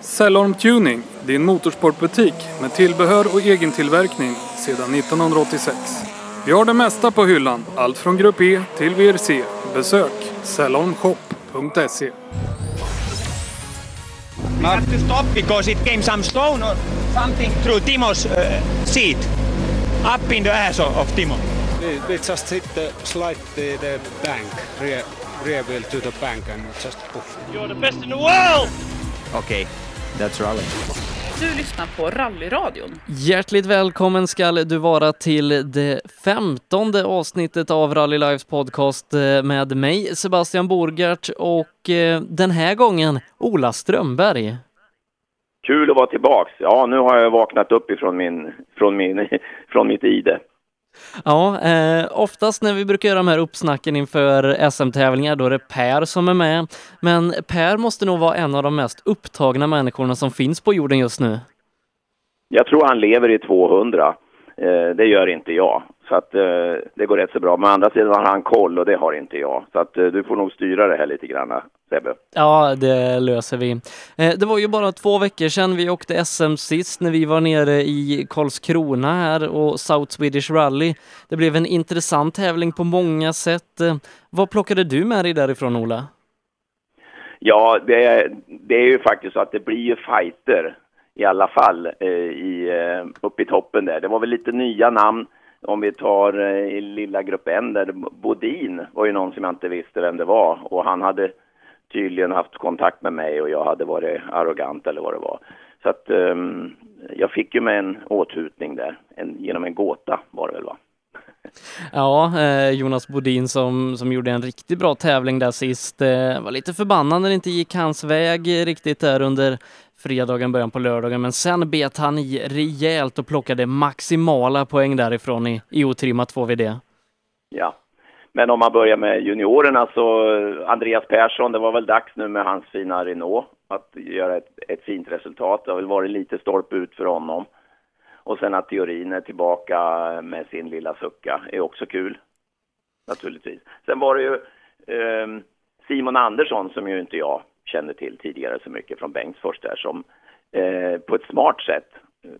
Cellorm Tuning, din motorsportbutik med tillbehör och egentillverkning sedan 1986. Vi har det mesta på hyllan, allt från Grupp E till VRC. Besök cellormshop.se. We had to stop because it came some stone or something through Timo's uh, seat, up in the ass of, of Timo. We, we just hit the slide the, the bank, rear, rear wheel to the bank and just poof. You're the best in the world! Okay, that's rally. Du lyssnar på Rallyradion. Hjärtligt välkommen ska du vara till det femtonde avsnittet av Rally Lives podcast eh, med mig Sebastian Borgart och eh, den här gången Ola Strömberg. Kul att vara tillbaks. Ja, nu har jag vaknat upp ifrån min, från min, från mitt ide. Ja, eh, oftast när vi brukar göra de här uppsnacken inför SM-tävlingar då är det Per som är med. Men Per måste nog vara en av de mest upptagna människorna som finns på jorden just nu. Jag tror han lever i 200. Eh, det gör inte jag. Så att eh, det går rätt så bra. Men å andra sidan har han koll och det har inte jag. Så att eh, du får nog styra det här lite grann, Sebbe. Ja, det löser vi. Eh, det var ju bara två veckor sedan vi åkte SM sist när vi var nere i Karlskrona här och South Swedish Rally. Det blev en intressant tävling på många sätt. Eh, Vad plockade du med dig därifrån, Ola? Ja, det är, det är ju faktiskt så att det blir ju fighter i alla fall eh, i, eh, uppe i toppen där. Det var väl lite nya namn. Om vi tar eh, i lilla grupp N där, Bodin var ju någon som jag inte visste vem det var och han hade tydligen haft kontakt med mig och jag hade varit arrogant eller vad det var. Så att um, jag fick ju med en åthutning där, en, genom en gåta var det väl va? Ja, eh, Jonas Bodin som, som gjorde en riktigt bra tävling där sist. Eh, var lite förbannad när det inte gick hans väg riktigt där under fredagen, början på lördagen, men sen bet han i rejält och plockade maximala poäng därifrån i, i otrimmat 2VD. Ja, men om man börjar med juniorerna så Andreas Persson, det var väl dags nu med hans fina Renault att göra ett, ett fint resultat. Det har väl varit lite stolpe ut för honom. Och sen att Teorin är tillbaka med sin lilla sucka är också kul. Naturligtvis. Sen var det ju eh, Simon Andersson som ju inte jag kände till tidigare så mycket från Bengtsfors där som eh, på ett smart sätt eh,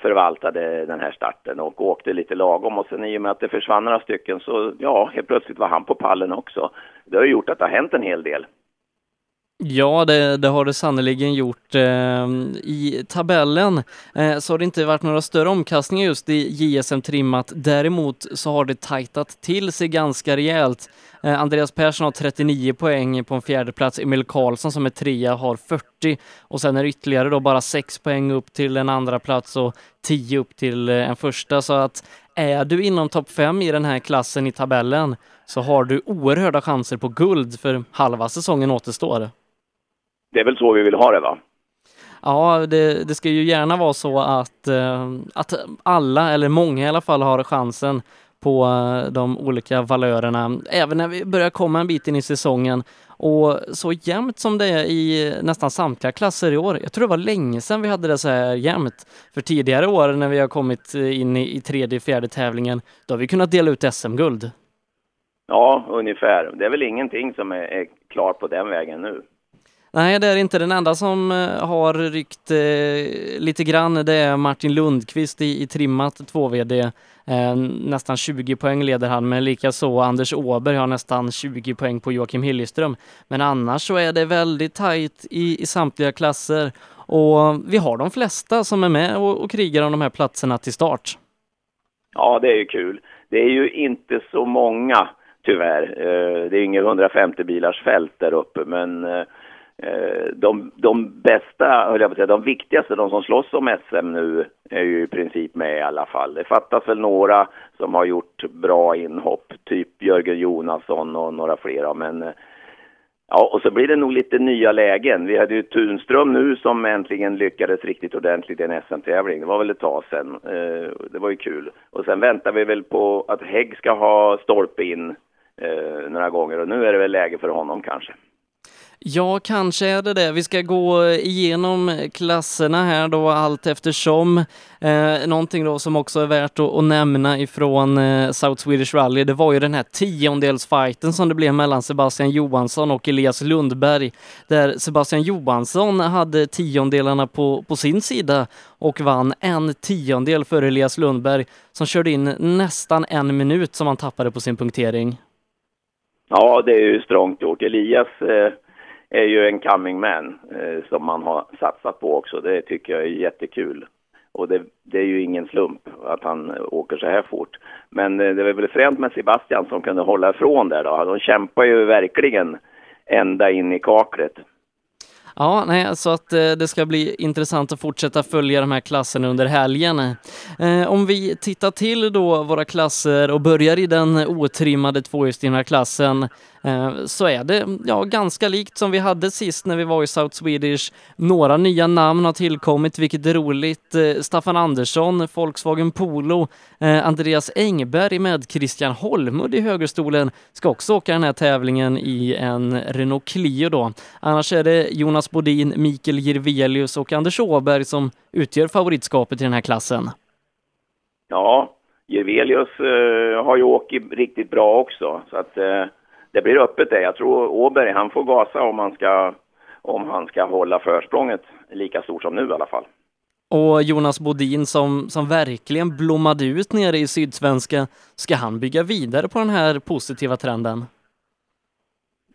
förvaltade den här starten och åkte lite lagom och sen i och med att det försvann några stycken så ja, helt plötsligt var han på pallen också. Det har gjort att det har hänt en hel del. Ja, det, det har det sannoliken gjort. Eh, I tabellen eh, så har det inte varit några större omkastningar just i JSM trimmat. Däremot så har det tajtat till sig ganska rejält. Eh, Andreas Persson har 39 poäng på en fjärde plats. Emil Karlsson som är trea har 40 och sen är det ytterligare då bara 6 poäng upp till en andra plats och 10 upp till eh, en första. Så att är du inom topp 5 i den här klassen i tabellen så har du oerhörda chanser på guld för halva säsongen återstår. Det är väl så vi vill ha det va? Ja, det, det ska ju gärna vara så att, att alla, eller många i alla fall, har chansen på de olika valörerna, även när vi börjar komma en bit in i säsongen. Och så jämnt som det är i nästan samtliga klasser i år. Jag tror det var länge sedan vi hade det så här jämnt. För tidigare år när vi har kommit in i, i tredje, fjärde tävlingen, då har vi kunnat dela ut SM-guld. Ja, ungefär. Det är väl ingenting som är, är klart på den vägen nu. Nej, det är inte. Den enda som eh, har ryckt eh, lite grann, det är Martin Lundqvist i, i trimmat 2VD. Eh, nästan 20 poäng leder han, men likaså Anders Åberg har nästan 20 poäng på Joakim Hilleström. Men annars så är det väldigt tajt i, i samtliga klasser och vi har de flesta som är med och, och krigar om de här platserna till start. Ja, det är ju kul. Det är ju inte så många, tyvärr. Eh, det är inget 150 bilars fält där uppe, men eh, Eh, de, de bästa, höll jag på att säga, de viktigaste, de som slåss om SM nu är ju i princip med i alla fall. Det fattas väl några som har gjort bra inhopp, typ Jörgen Jonasson och några flera, men eh, ja, och så blir det nog lite nya lägen. Vi hade ju Tunström nu som äntligen lyckades riktigt ordentligt i en SM-tävling. Det var väl ett tag sedan. Eh, det var ju kul. Och sen väntar vi väl på att Hägg ska ha stolpe in några gånger och nu är det väl läge för honom kanske. Ja, kanske är det det. Vi ska gå eh, igenom eh, klasserna här då allt eftersom. Eh, någonting då som också är värt att, att nämna ifrån eh, South Swedish Rally, det var ju den här tiondelsfighten som det blev mellan Sebastian Johansson och Elias Lundberg, där Sebastian Johansson hade tiondelarna på, på sin sida och vann en tiondel för Elias Lundberg som körde in nästan en minut som han tappade på sin punktering. Ja, det är ju strångt gjort. Elias eh, är ju en coming man eh, som man har satsat på också. Det tycker jag är jättekul. Och det, det, är ju ingen slump att han eh, åker så här fort. Men eh, det var väl fränt med Sebastian som kunde hålla ifrån där då. De kämpar ju verkligen ända in i kaklet. Ja, nej, så att eh, det ska bli intressant att fortsätta följa de här klasserna under helgen. Eh, om vi tittar till då våra klasser och börjar i den otrimmade tvåhjulsdrivna klassen Eh, så är det ja, ganska likt som vi hade sist när vi var i South Swedish. Några nya namn har tillkommit, vilket är roligt. Eh, Staffan Andersson, Volkswagen Polo, eh, Andreas Engberg med Christian Holmud i högerstolen ska också åka den här tävlingen i en Renault Clio då. Annars är det Jonas Bodin, Mikael Jirvelius och Anders Åberg som utgör favoritskapet i den här klassen. Ja, Jirvelius eh, har ju åkt riktigt bra också, så att eh, det blir öppet det. Jag tror Åberg, han får gasa om han ska, om han ska hålla försprånget lika stort som nu i alla fall. Och Jonas Bodin som, som verkligen blommade ut nere i Sydsvenska, ska han bygga vidare på den här positiva trenden?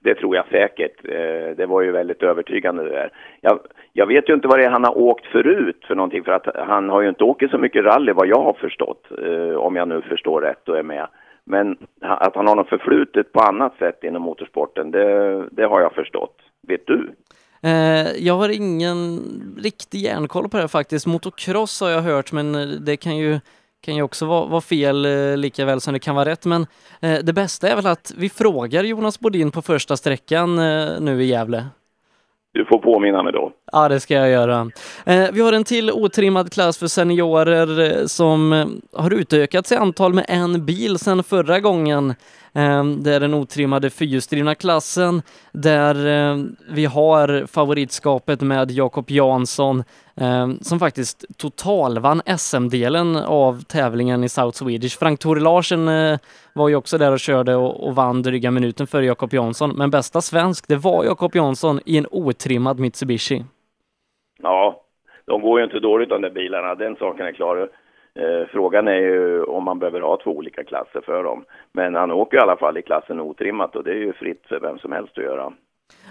Det tror jag säkert. Eh, det var ju väldigt övertygande det där. Jag, jag vet ju inte vad det är han har åkt förut för någonting, för att han har ju inte åkt så mycket rally vad jag har förstått, eh, om jag nu förstår rätt och är med. Men att han har något förflutet på annat sätt inom motorsporten, det, det har jag förstått. Vet du? Eh, jag har ingen riktig järnkoll på det faktiskt. Motocross har jag hört, men det kan ju, kan ju också vara, vara fel eh, lika väl som det kan vara rätt. Men eh, det bästa är väl att vi frågar Jonas Bodin på första sträckan nu i Gävle. Du får påminna mig då. Ja, det ska jag göra. Eh, vi har en till otrimmad klass för seniorer eh, som eh, har utökats i antal med en bil sedan förra gången. Det är den otrimmade fyrhjulsdrivna klassen där vi har favoritskapet med Jakob Jansson som faktiskt totalvann SM-delen av tävlingen i South Swedish. Frank Tore Larsen var ju också där och körde och vann dryga minuten före Jakob Jansson. Men bästa svensk, det var Jakob Jansson i en otrimmad Mitsubishi. Ja, de går ju inte dåligt de där bilarna, den saken är klar. Eh, frågan är ju om man behöver ha två olika klasser för dem. Men han åker i alla fall i klassen otrimmat och det är ju fritt för vem som helst att göra.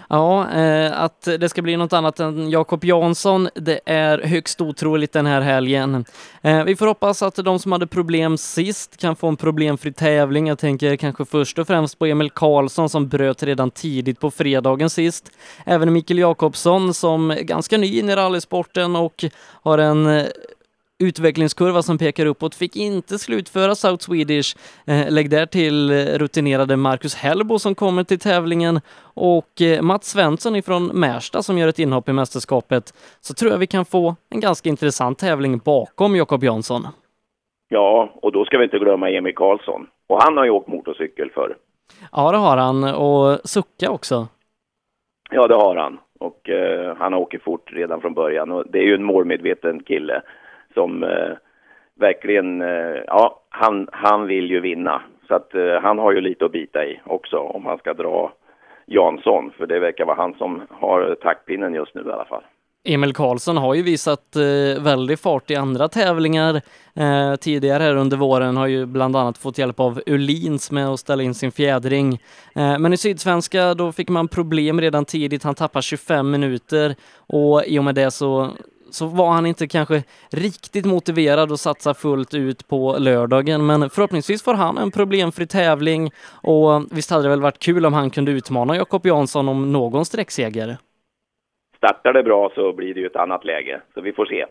Ja, eh, att det ska bli något annat än Jakob Jansson, det är högst otroligt den här helgen. Eh, vi får hoppas att de som hade problem sist kan få en problemfri tävling. Jag tänker kanske först och främst på Emil Karlsson som bröt redan tidigt på fredagen sist. Även Mikael Jakobsson som är ganska ny in i rallysporten och har en eh, utvecklingskurva som pekar uppåt, fick inte slutföra South Swedish. Eh, lägg där till rutinerade Marcus Hellbo som kommer till tävlingen och eh, Mats Svensson ifrån Märsta som gör ett inhopp i mästerskapet. Så tror jag vi kan få en ganska intressant tävling bakom Jakob Jansson. Ja, och då ska vi inte glömma Emil Karlsson. Och han har ju åkt motorcykel förr. Ja, det har han. Och sucka också. Ja, det har han. Och eh, han har åkt fort redan från början. Och det är ju en målmedveten kille som eh, verkligen, eh, ja, han, han vill ju vinna. Så att eh, han har ju lite att bita i också om han ska dra Jansson, för det verkar vara han som har taktpinnen just nu i alla fall. Emil Karlsson har ju visat eh, väldig fart i andra tävlingar eh, tidigare här under våren, har ju bland annat fått hjälp av Ulins med att ställa in sin fjädring. Eh, men i Sydsvenska då fick man problem redan tidigt, han tappar 25 minuter och i och med det så så var han inte kanske riktigt motiverad att satsa fullt ut på lördagen, men förhoppningsvis får han en problemfri tävling och visst hade det väl varit kul om han kunde utmana Jakob Jansson om någon sträckseger. Startar det bra så blir det ju ett annat läge, så vi får se.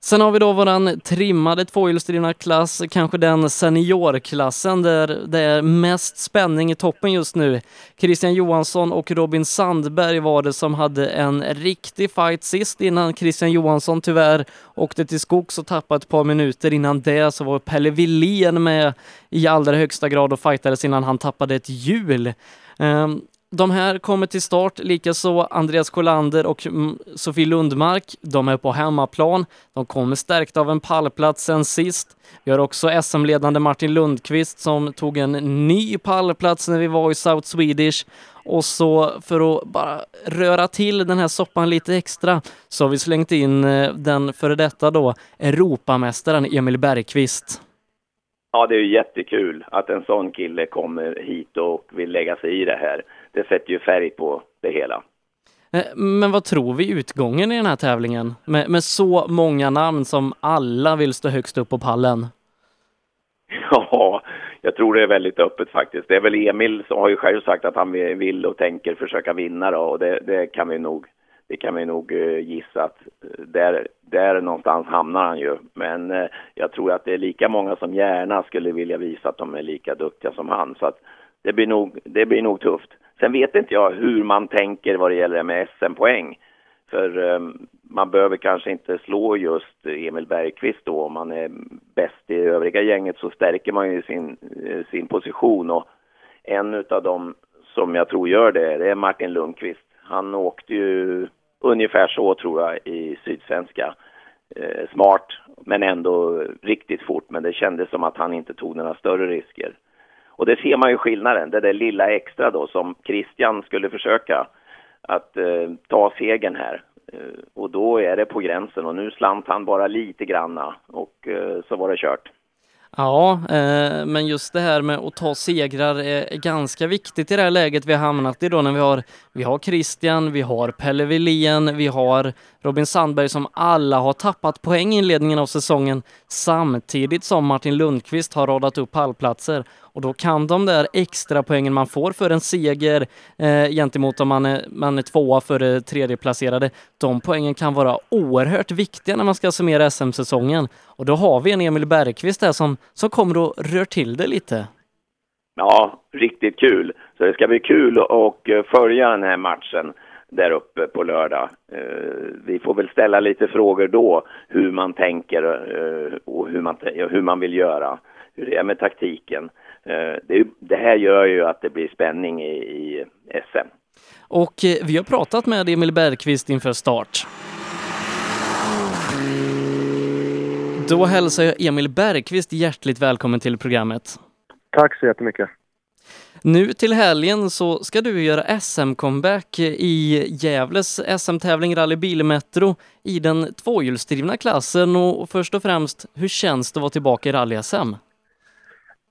Sen har vi då våran trimmade tvåhjulsdrivna klass, kanske den seniorklassen där det är mest spänning i toppen just nu. Christian Johansson och Robin Sandberg var det som hade en riktig fight sist innan Christian Johansson tyvärr åkte till skogs och tappade ett par minuter. Innan det så var Pelle Willén med i allra högsta grad och fightades innan han tappade ett hjul. Um, de här kommer till start, likaså Andreas Kolander och Sofie Lundmark. De är på hemmaplan. De kommer stärkta av en pallplats sen sist. Vi har också SM-ledande Martin Lundqvist som tog en ny pallplats när vi var i South Swedish. Och så för att bara röra till den här soppan lite extra så har vi slängt in eh, den före detta då Europamästaren Emil Bergqvist. Ja, det är ju jättekul att en sån kille kommer hit och vill lägga sig i det här. Det sätter ju färg på det hela. Eh, Men vad tror vi utgången i den här tävlingen? Med, med så många namn som alla vill stå högst upp på pallen. Ja, jag tror det är väldigt öppet faktiskt. Det är väl Emil som har ju själv sagt att han vill och tänker försöka vinna då och det, det kan vi nog det kan vi nog eh, gissa att eh, där, där någonstans hamnar han ju. Men jag tror att det är lika många som gärna skulle vilja visa att de är lika duktiga som han. Så att det blir nog, det blir nog tufft. Sen vet inte jag hur man tänker vad det gäller med SM-poäng. För eh, man behöver kanske inte slå just Emil Bergqvist då. Om man är bäst i övriga gänget så stärker man ju sin, eh, sin position. Och en av dem som jag tror gör det, det är Martin Lundqvist. Han åkte ju ungefär så tror jag i Sydsvenska. Eh, smart, men ändå riktigt fort. Men det kändes som att han inte tog några större risker. Och det ser man ju skillnaden, det där lilla extra då som Christian skulle försöka att eh, ta segern här. Eh, och då är det på gränsen och nu slant han bara lite granna och eh, så var det kört. Ja, eh, men just det här med att ta segrar är, är ganska viktigt i det här läget vi har hamnat i då när vi har, vi har Christian, vi har Pelle Wilén, vi har Robin Sandberg som alla har tappat poäng i inledningen av säsongen samtidigt som Martin Lundqvist har radat upp pallplatser. Och då kan de där extra poängen man får för en seger eh, gentemot om man är, man är tvåa för det tredjeplacerade, de poängen kan vara oerhört viktiga när man ska summera SM-säsongen. Och då har vi en Emil Bergqvist där som, som kommer och rör till det lite. Ja, riktigt kul. Så det ska bli kul att eh, följa den här matchen där uppe på lördag. Eh, vi får väl ställa lite frågor då, hur man tänker eh, och hur man, hur man vill göra. Hur det är med taktiken. Det, det här gör ju att det blir spänning i, i SM. Och vi har pratat med Emil Bergqvist inför start. Då hälsar jag Emil Bergqvist hjärtligt välkommen till programmet. Tack så jättemycket. Nu till helgen så ska du göra SM-comeback i Gävles SM-tävling Rally Bilmetro i den tvåhjulsdrivna klassen och först och främst, hur känns det att vara tillbaka i rally-SM?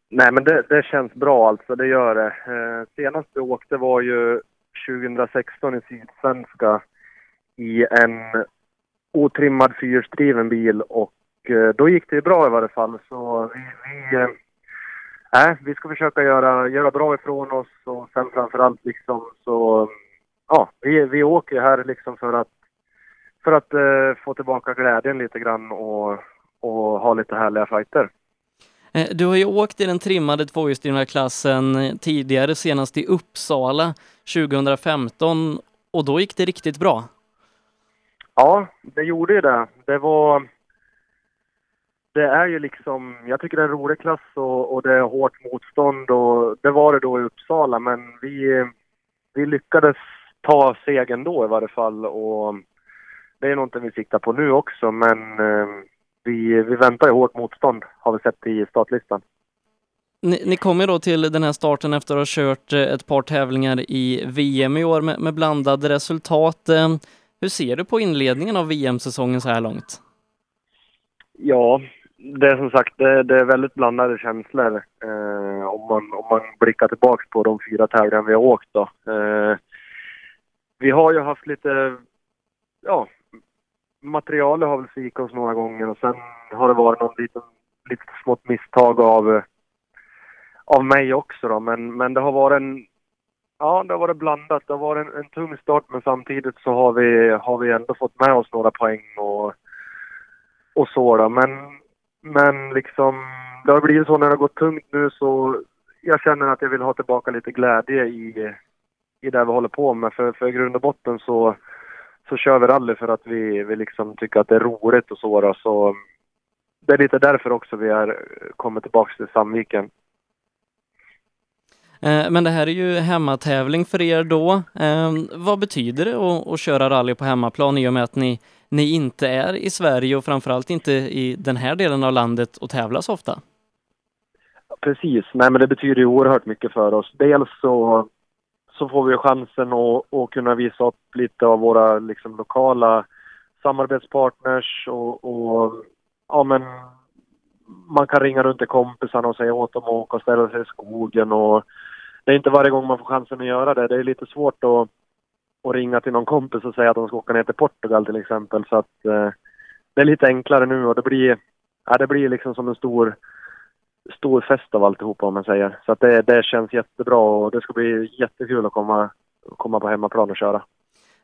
Nej, men det, det, känns bra alltså, det gör det. Eh, senast vi åkte var ju 2016 i Sydsvenska i en otrimmad fyrhjulsdriven bil och eh, då gick det bra i varje fall. Så vi, vi eh, eh, Nej, vi ska försöka göra, göra bra ifrån oss och sen framförallt liksom så... Ja, vi, vi åker här liksom för att, för att eh, få tillbaka glädjen lite grann och, och ha lite härliga fighter. Eh, du har ju åkt i den trimmade tvåhjulsdrivna klassen tidigare, senast i Uppsala 2015 och då gick det riktigt bra. Ja, det gjorde ju det. Det var det är ju liksom, jag tycker det är en rolig klass och, och det är hårt motstånd och det var det då i Uppsala men vi, vi lyckades ta segern då i varje fall och det är någonting vi siktar på nu också men eh, vi, vi väntar ju hårt motstånd har vi sett i startlistan. Ni, ni kommer då till den här starten efter att ha kört eh, ett par tävlingar i VM i år med, med blandade resultat. Eh, hur ser du på inledningen av VM-säsongen så här långt? Ja, det är som sagt det, det är väldigt blandade känslor eh, om, man, om man blickar tillbaka på de fyra tävlingar vi har åkt. Då. Eh, vi har ju haft lite, ja, materialet har väl svikit oss några gånger och sen har det varit någon liten, lite smått misstag av, av mig också då. Men, men det har varit en, ja det har varit blandat. Det har varit en, en tung start men samtidigt så har vi, har vi ändå fått med oss några poäng och, och så då. Men men liksom, det har blivit så när det har gått tungt nu så jag känner att jag vill ha tillbaka lite glädje i, i det vi håller på med. För, för i grund och botten så, så kör vi rally för att vi, vi liksom tycker att det är roligt och så. Då. Så det är lite därför också vi är, kommer tillbaka till Sandviken. Eh, men det här är ju hemmatävling för er då. Eh, vad betyder det att, att köra rally på hemmaplan i och med att ni, ni inte är i Sverige och framförallt inte i den här delen av landet och tävlar så ofta? Precis. Nej, men det betyder ju oerhört mycket för oss. Dels så, så får vi chansen att, att kunna visa upp lite av våra liksom, lokala samarbetspartners och, och ja, men man kan ringa runt till kompisarna och säga åt dem att åka och ställa sig i skogen och det är inte varje gång man får chansen att göra det. Det är lite svårt att, att ringa till någon kompis och säga att de ska åka ner till Portugal till exempel så att eh, det är lite enklare nu och det blir, ja, det blir liksom som en stor stor fest av alltihopa om man säger. Så att det, det känns jättebra och det ska bli jättekul att komma, komma på hemmaplan och köra.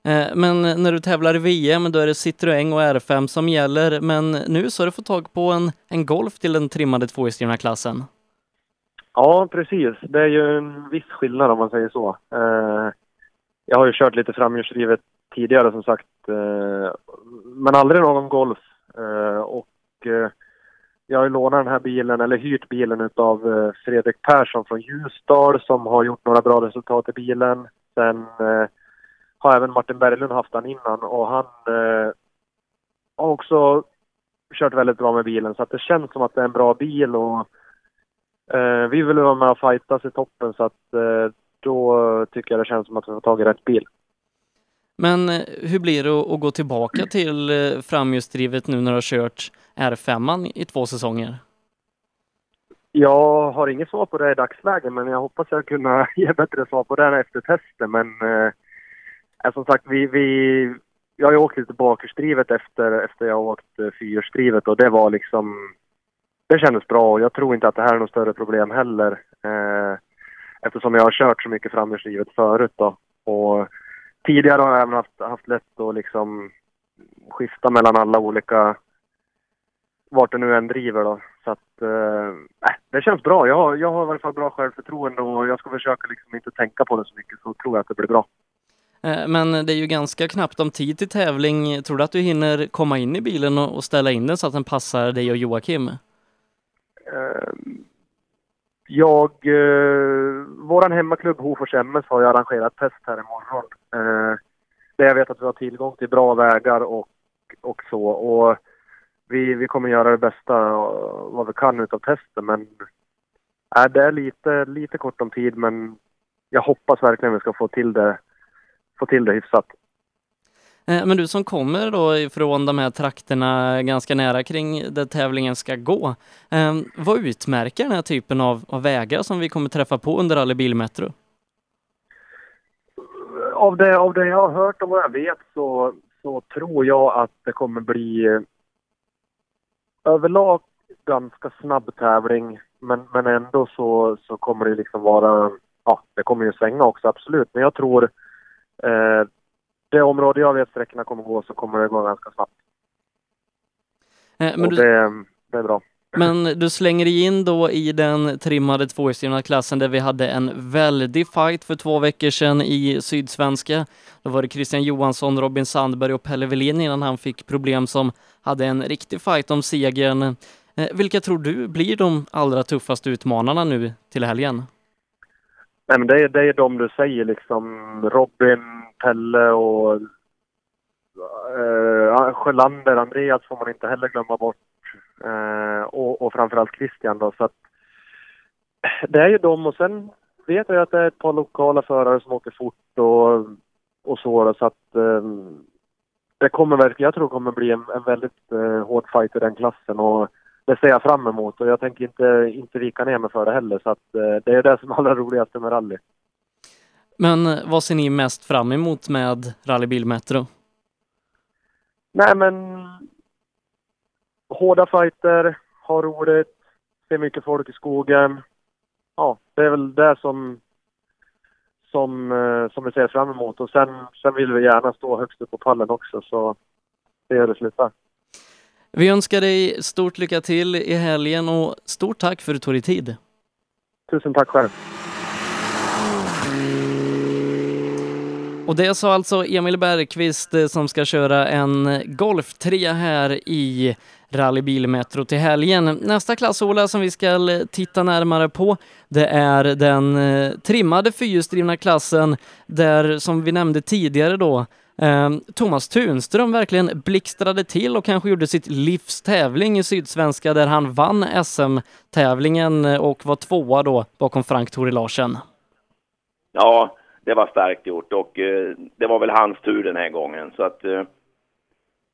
Eh, Men när du tävlar i VM då är det Citroën och R5 som gäller men nu så har du fått tag på en, en Golf till den trimmade tvåhjulsdrivna klassen. Ja, precis. Det är ju en viss skillnad om man säger så. Eh, jag har ju kört lite framhjulsdrivet tidigare som sagt, eh, men aldrig någon Golf. Eh, och eh, jag har ju lånat den här bilen, eller hyrt bilen utav eh, Fredrik Persson från Ljusdal som har gjort några bra resultat i bilen. Sen eh, har även Martin Berglund haft den innan och han eh, har också kört väldigt bra med bilen så att det känns som att det är en bra bil och eh, vi vill vara med och fightas i toppen så att eh, då tycker jag det känns som att vi får tag i rätt bil. Men eh, hur blir det att, gå tillbaka till eh, framhjulsdrivet nu när du har kört R5 i två säsonger? Jag har inget svar på det i dagsläget men jag hoppas jag kunna ge bättre svar på det efter testet men eh, som sagt vi, vi jag har ju åkt lite bakhjulsdrivet efter, efter jag åkt eh, fyrhjulsdrivet och det var liksom det kändes bra och jag tror inte att det här är något större problem heller eh, eftersom jag har kört så mycket framhjulsdrivet förut då och tidigare har jag även haft, haft lätt att liksom skifta mellan alla olika vart det nu än driver då. Så att, eh, det känns bra. Jag har, jag har i alla fall bra självförtroende och jag ska försöka liksom inte tänka på det så mycket så tror jag att det blir bra. Eh, Men det är ju ganska knappt om tid till tävling. Tror du att du hinner komma in i bilen och och ställa in den så att den passar dig och Joakim? Jag, eh, våran hemmaklubb Hofors MS har ju arrangerat test här imorgon. Eh, där jag vet att vi har tillgång till bra vägar och, och så. Och vi, vi kommer göra det bästa eh, vad vi kan utav testen men äh, det är lite, lite kort om tid men jag hoppas verkligen vi ska få till det, få till det hyfsat. Eh, men du som kommer då ifrån de här trakterna ganska nära kring där tävlingen ska gå. Ehm, vad utmärker den här typen av, av vägar som vi kommer träffa på under Rally Bilmetro? Av det, av det jag har hört och vad jag vet så, så tror jag att det kommer bli eh, överlag ganska snabb tävling. Men, men ändå så, så kommer det liksom vara, ja det kommer ju svänga också absolut. Men jag tror eh, det område jag vet sträckorna kommer gå så kommer det gå ganska snabbt. Eh, Men du, det, det är bra. men du slänger in då i den trimmade tvåhjulsdrivna klassen där vi hade en väldig fight för två veckor sedan i Sydsvenska. Då var det Christian Johansson, Robin Sandberg och Pelle Welin innan han fick problem som hade en riktig fight om segern. Eh, Vilka tror du blir de allra tuffaste utmanarna nu till helgen? Nej, men det, är, det är de du säger liksom. Robin, Pelle och eh, Sjölander, Andreas får man inte heller glömma bort. Eh, och, och framförallt Christian då. Så att, det är ju de och sen vet jag att det är ett par lokala förare som åker fort och, och så. Då, så att eh, det kommer verkligen, jag tror det kommer bli en, en väldigt eh, hård fight i den klassen. Och det ser jag fram emot och jag tänker inte, inte vika ner mig för det heller. Så att eh, det är det som är allra roligast med rally. Men eh, vad ser ni mest fram emot med Rally Bilmetro? Nej men hårda fighter, ha roligt, se mycket folk i skogen. Ja, det är väl det som som, eh, som vi ser fram emot. Och sen, sen vill vi gärna stå högst upp på pallen också så det gör det slutar. Vi önskar dig stort lycka till i helgen och stort tack för att du tog dig tid. Tusen tack själv. Och det sa alltså Emil Bergqvist eh, som ska köra en Golf 3 här i Rally Bilmetro till helgen. Nästa klass, Ola, som vi ska titta närmare på, det är den eh, trimmade fyrhjulsdrivna klassen där, som vi nämnde tidigare då, Thomas Tunström verkligen blixtrade till och kanske gjorde sitt livs tävling i Sydsvenska där han vann SM-tävlingen och var tvåa då bakom Frank Tore Larsen. Ja, det var starkt gjort och eh, det var väl hans tur den här gången. Så att eh,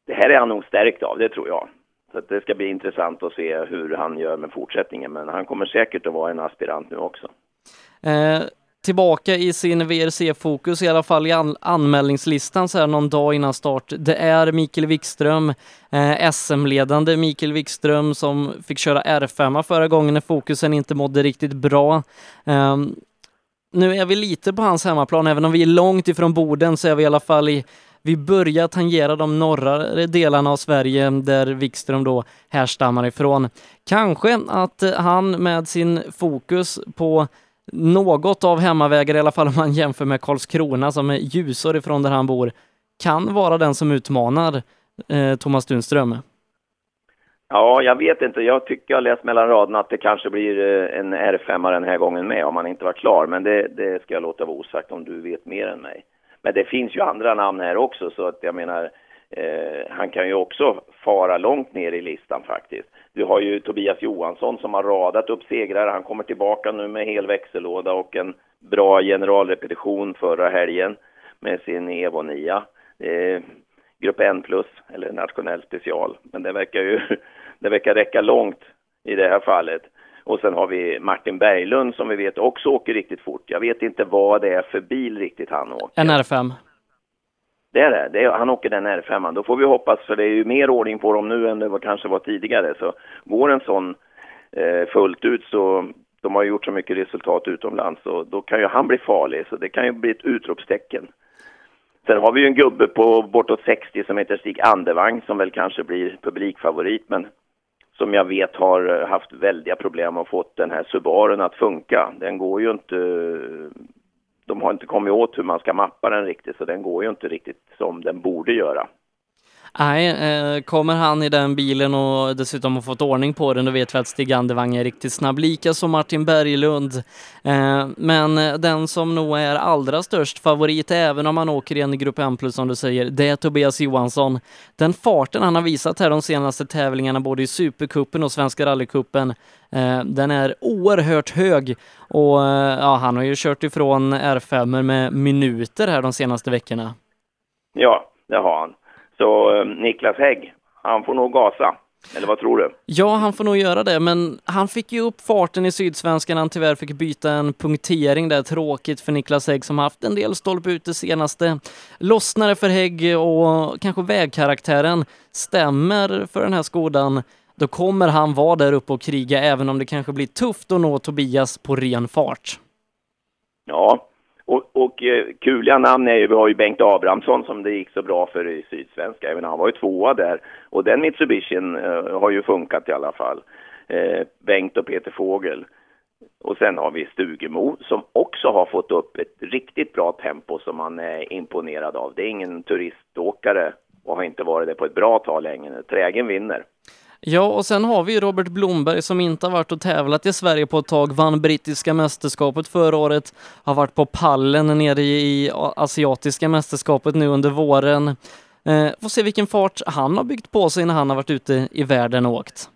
det här är han nog stärkt av, det tror jag. Så det ska bli intressant att se hur han gör med fortsättningen. Men han kommer säkert att vara en aspirant nu också. Eh, tillbaka i sin VRC-fokus, i alla fall i an anmälningslistan så här någon dag innan start. Det är Mikael Wikström, eh, SM-ledande Mikael Wikström som fick köra R5 förra gången när fokusen inte mådde riktigt bra. Eh, nu är vi lite på hans hemmaplan, även om vi är långt ifrån Boden så är vi i alla fall i vi börjar tangera de norra delarna av Sverige där Wikström då härstammar ifrån. Kanske att han med sin fokus på något av hemmavägar, i alla fall om man jämför med Karlskrona som är ljusår ifrån där han bor, kan vara den som utmanar eh, Thomas Tunström. Ja, jag vet inte. Jag tycker jag läst mellan raderna att det kanske blir eh, en R5 den här gången med om han inte var klar. Men det, det ska jag låta vara osagt om du vet mer än mig. Men det finns ju andra namn här också så att jag menar eh, han kan ju också fara långt ner i listan faktiskt. Du har ju Tobias Johansson som har radat upp segrar. Han kommer tillbaka nu med hel växellåda och en bra generalrepetition förra helgen med sin Evo 9. Eh, grupp N plus eller nationell special. Men det verkar ju det verkar räcka långt i det här fallet. Och sen har vi Martin Berglund som vi vet också åker riktigt fort. Jag vet inte vad det är för bil riktigt han åker. En R5. Det är det. det är, han åker den R5. Då får vi hoppas, för det är ju mer ordning på dem nu än det var, kanske var tidigare. Så går en sån eh, fullt ut så de har gjort så mycket resultat utomlands och då kan ju han bli farlig. Så det kan ju bli ett utropstecken. Sen har vi ju en gubbe på bortåt 60 som heter Stig Andevang som väl kanske blir publikfavorit men som jag vet har eh, haft väldiga problem att få den här Subaren att funka. Den går ju inte... Eh, de har inte kommit åt hur man ska mappa den riktigt så den går ju inte riktigt som den borde göra. Nej, eh, kommer han i den bilen och dessutom har fått ordning på den, då vet vi att Stig Andevang är riktigt snabb, lika som Martin Berglund. Eh, men eh, den som nog är allra störst favorit, även om han åker i en Grupp M plus som du säger, det är Tobias Johansson. Den farten han har visat här de senaste tävlingarna, både i Supercupen och Svenska rallycupen, den är oerhört hög och ja, han har ju kört ifrån R5 med minuter här de senaste veckorna. Ja, det har han. Så eh, Niklas Hägg, han får nog gasa. Eller vad tror du? Ja, han får nog göra det, men han fick ju upp farten i Sydsvenskan han tyvärr fick byta en punktering där. Tråkigt för Niklas Hägg som haft en del stolpe ut det senaste. Lossnare för Hägg och kanske vägkaraktären stämmer för den här Skodan. Då kommer han vara där uppe och kriga även om det kanske blir tufft att nå Tobias på ren fart. Ja, och, och eh, kuliga namn är ju, vi har ju Bengt Abrahamsson som det gick så bra för i Sydsvenska, även han var ju tvåa där. Och den Mitsubishin eh, har ju funkat i alla fall. Eh, Bengt och Peter Fågel. Och sen har vi Stugemo som också har fått upp ett riktigt bra tempo som man är imponerad av. Det är ingen turiståkare och har inte varit det på ett bra tag länge. Trägen vinner. Ja, och sen har vi Robert Blomberg som inte har varit och tävlat i Sverige på ett tag, vann brittiska mästerskapet förra året, har varit på pallen nere i asiatiska mästerskapet nu under våren. Eh, får se vilken fart han har byggt på sig när han har varit ute i världen och åkt.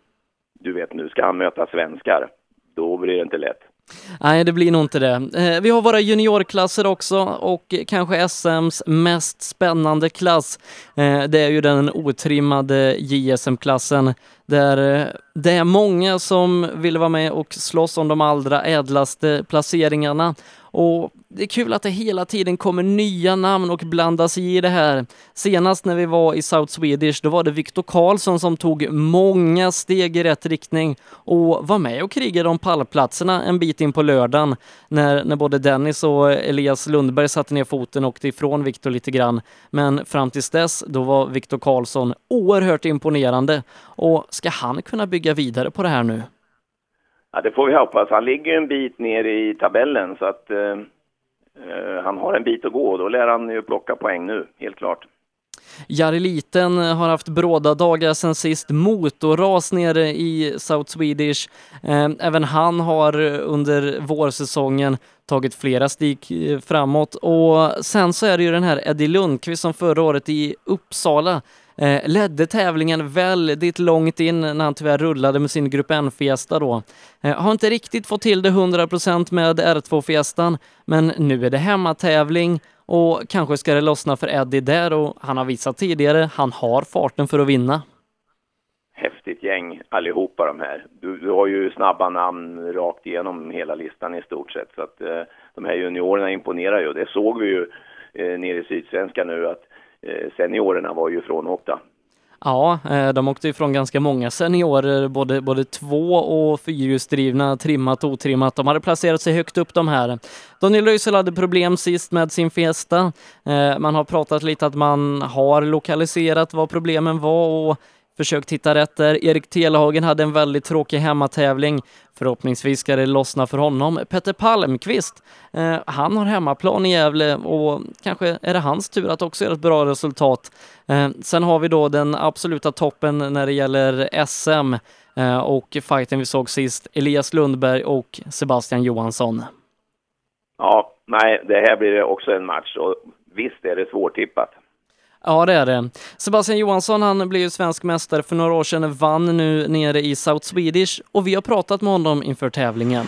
Du vet, nu ska han möta svenskar. Då blir det inte lätt. Nej, det blir nog inte det. Eh, vi har våra juniorklasser också och kanske SMs mest spännande klass. Eh, det är ju den otrimmade JSM-klassen där eh, det är många som vill vara med och slåss om de allra ädlaste placeringarna. Och det är kul att det hela tiden kommer nya namn och blandas i det här. Senast när vi var i South Swedish, då var det Viktor Karlsson som tog många steg i rätt riktning och var med och krigade om pallplatserna en bit in på lördagen när, när både Dennis och Elias Lundberg satte ner foten och åkte ifrån Viktor lite grann. Men fram tills dess, då var Viktor Karlsson oerhört imponerande och ska han kunna bygga vidare på det här nu? Ja, det får vi hoppas. Han ligger en bit ner i tabellen så att eh, eh han har en bit att gå och då lär han ju plocka poäng nu, helt klart. Jari Liten har haft bråda dagar sen sist, motorras nere i South Swedish. Eh, även han har under vårsäsongen tagit flera steg eh, framåt och sen så är det ju den här Eddie Lundqvist som förra året i Uppsala Eh, ledde tävlingen väldigt långt in när han tyvärr rullade med sin Grupp N-fiesta då. Eh, har inte riktigt fått till det 100% med R2-fiestan, men nu är det hemmatävling och kanske ska det lossna för Eddie där och han har visat tidigare, han har farten för att vinna. Häftigt gäng allihopa de här. Du, du har ju snabba namn rakt igenom hela listan i stort sett. Så att eh, de här juniorerna imponerar ju. Det såg vi ju eh, nere i Sydsvenska nu att Eh, seniorerna var ju frånåkta. Ja, eh, de åkte ifrån ganska många seniorer, både, både två och fyrhjulsdrivna, trimmat och otrimmat. De hade placerat sig högt upp de här. Daniel Röisel hade problem sist med sin Fiesta. Eh, man har pratat lite att man har lokaliserat vad problemen var och försökt hitta rätt där. Erik Telehagen hade en väldigt tråkig hemmatävling. Förhoppningsvis ska det lossna för honom. Petter Palmqvist, eh, han har hemmaplan i Gävle och kanske är det hans tur att också göra ett bra resultat. Eh, sen har vi då den absoluta toppen när det gäller SM eh, och fighten vi såg sist, Elias Lundberg och Sebastian Johansson. Ja, nej, det här blir också en match och visst är det svårtippat. Ja, det är det. Sebastian Johansson, han blev ju svensk mästare för några år sedan, vann nu nere i South Swedish och vi har pratat med honom inför tävlingen.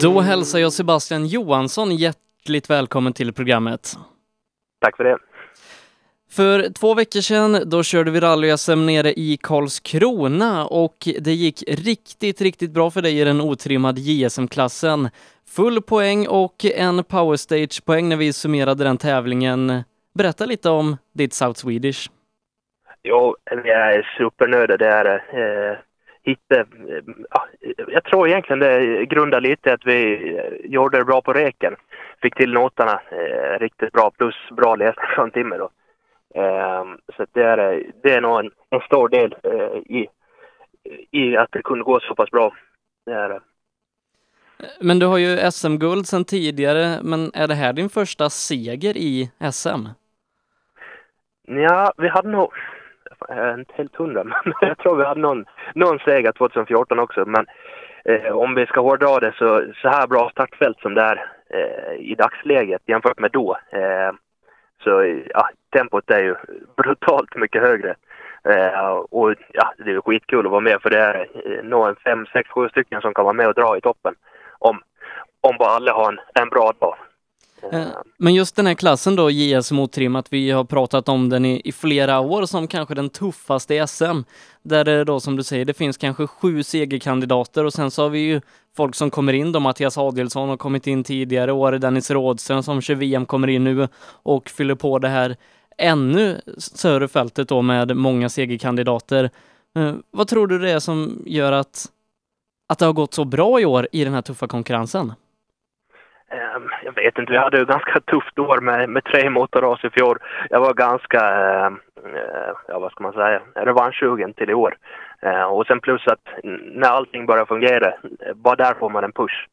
Då hälsar jag Sebastian Johansson hjärtligt välkommen till programmet. Tack för det. För två veckor sedan, då körde vi rally-SM nere i Karlskrona och det gick riktigt, riktigt bra för dig i den otrimmade JSM-klassen. Full poäng och en powerstage-poäng när vi summerade den tävlingen. Berätta lite om ditt South Swedish. Jo, vi är supernöjda. Det är eh, hitta, eh, Jag tror egentligen det grundar lite att vi eh, gjorde det bra på reken. Fick till noterna eh, riktigt bra, plus bra läsning från Timmer då. Eh, så det är, det är nog en, en stor del eh, i, i att det kunde gå så pass bra. Det är det. Men du har ju SM-guld sedan tidigare, men är det här din första seger i SM? Ja, vi hade nog, är inte helt hundra, men jag tror vi hade någon, någon seger 2014 också. Men eh, om vi ska hårdra det så, så här bra startfält som det är eh, i dagsläget jämfört med då. Eh, så ja, tempot är ju brutalt mycket högre. Eh, och ja, det är skitkul att vara med för det är eh, nog en fem, sex, sju stycken som kan vara med och dra i toppen om, om bara alla har en, en bra dag. Eh, men just den här klassen då, JS mottrimmat, vi har pratat om den i, i, flera år som kanske den tuffaste i SM. Där det då som du säger, det finns kanske sju segerkandidater och sen så har vi ju folk som kommer in då, Mattias Adelsson har kommit in tidigare år, Dennis Rådström som kör VM kommer in nu och fyller på det här ännu större fältet då med många segerkandidater. Eh, vad tror du det är som gör att att det har gått så bra i år i den här tuffa konkurrensen? Ehm, jag vet inte, vi hade ett ganska tufft år med, med tre motorras i fjol. Jag var ganska, ehm, eh, ja vad ska man säga, revanschsugen till i år. Eh, och sen plus att när allting börjar fungera, bara där får man en push.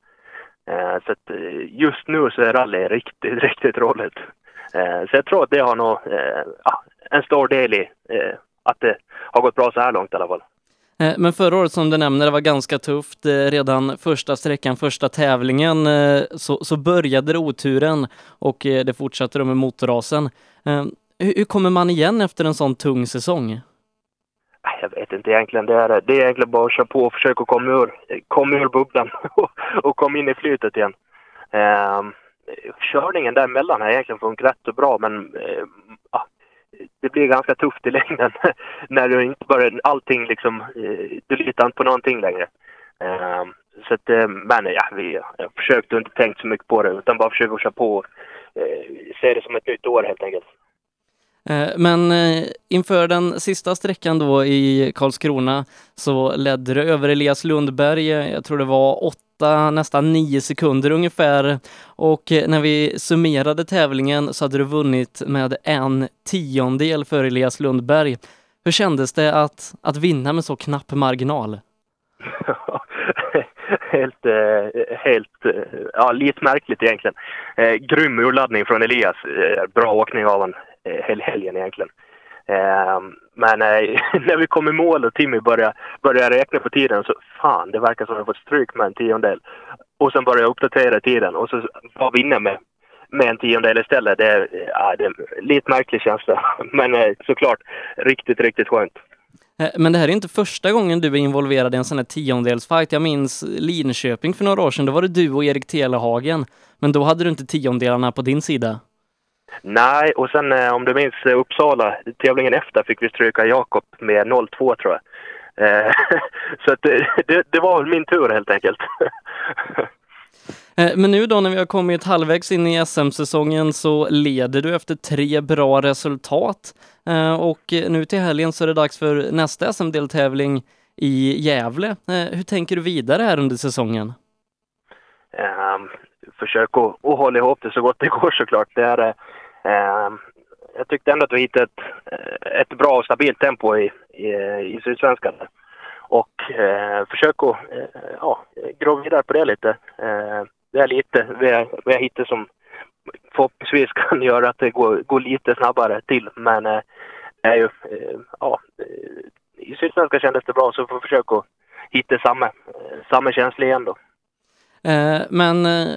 Så att just nu så är rally riktigt, riktigt roligt. Så jag tror att det har nog en stor del i att det har gått bra så här långt i alla fall. Eh, men förra året som du nämner, det var ganska tufft. Eh, redan första sträckan, första tävlingen, eh, så, så började det oturen och det fortsatte då med motorrasen. Hur kommer man igen efter en sån tung säsong? Jag vet inte egentligen. Det är, det är egentligen bara att köra på och försöka komma ur, komma ur bubblan och, och komma in i flytet igen. Um, Eh, körningen däremellan har egentligen funkat rätt och bra men uh, det blir ganska tufft i längden när du inte börjar, allting liksom, eh, du litar inte på någonting längre. Ehm, så att, eh, men ja, vi har försökt och inte tänkt så mycket på det utan bara försökt att köra på och eh, se det som ett nytt år helt enkelt. Eh, men eh, inför den sista sträckan då i Karlskrona så ledde du över Elias Lundberg, eh, jag tror det var åtta nästan nio sekunder ungefär. Och när vi summerade tävlingen så hade du vunnit med en tiondel för Elias Lundberg. Hur kändes det att, att vinna med så knapp marginal? helt, helt ja, lite märkligt egentligen. Eh, grym urladdning från Elias. Eh, bra åkning av honom Eh, hel helgen egentligen. Eh, men eh, när vi kom i mål och Timmy började, började räkna på tiden så fan, det verkar som att jag fått stryk med en tiondel. Och sen började jag uppdatera tiden och så var vi inne med, med en tiondel istället. Det är, ja, det är en lite märklig känsla. Men eh, såklart riktigt, riktigt skönt. Eh, men det här är inte första gången du är involverad i en sån här tiondelsfight. Jag minns Linköping för några år sedan. Då var det du och Erik Telehagen. Men då hade du inte tiondelarna på din sida. Nej, och sen eh, om du minns eh, Uppsala, tävlingen efter fick vi stryka Jakob med 0-2 tror jag. Eh, så att, det, det, var min tur helt enkelt. Men nu då när vi har kommit halvvägs in i SM-säsongen så leder du efter tre bra resultat. Och nu till helgen så är det dags för nästa SM-deltävling i Gävle. Hur tänker du vidare här under säsongen? Um, försök att, att hålla ihop det så gott det går såklart. Det är, eh, jag tyckte ändå att vi hittade ett, eh, ett bra och stabilt tempo i, i, i Sydsvenskan. Och eh, försök att eh, ja, gro vidare på det lite. Eh, det är lite vi har, vi har hittat som förhoppningsvis kan göra att det går, går lite snabbare till. Men eh, är ju, eh, ja, eh, i Sydsvenskan kändes det bra så vi får försöka att hitta samma, samma känsla igen då. Eh, men eh,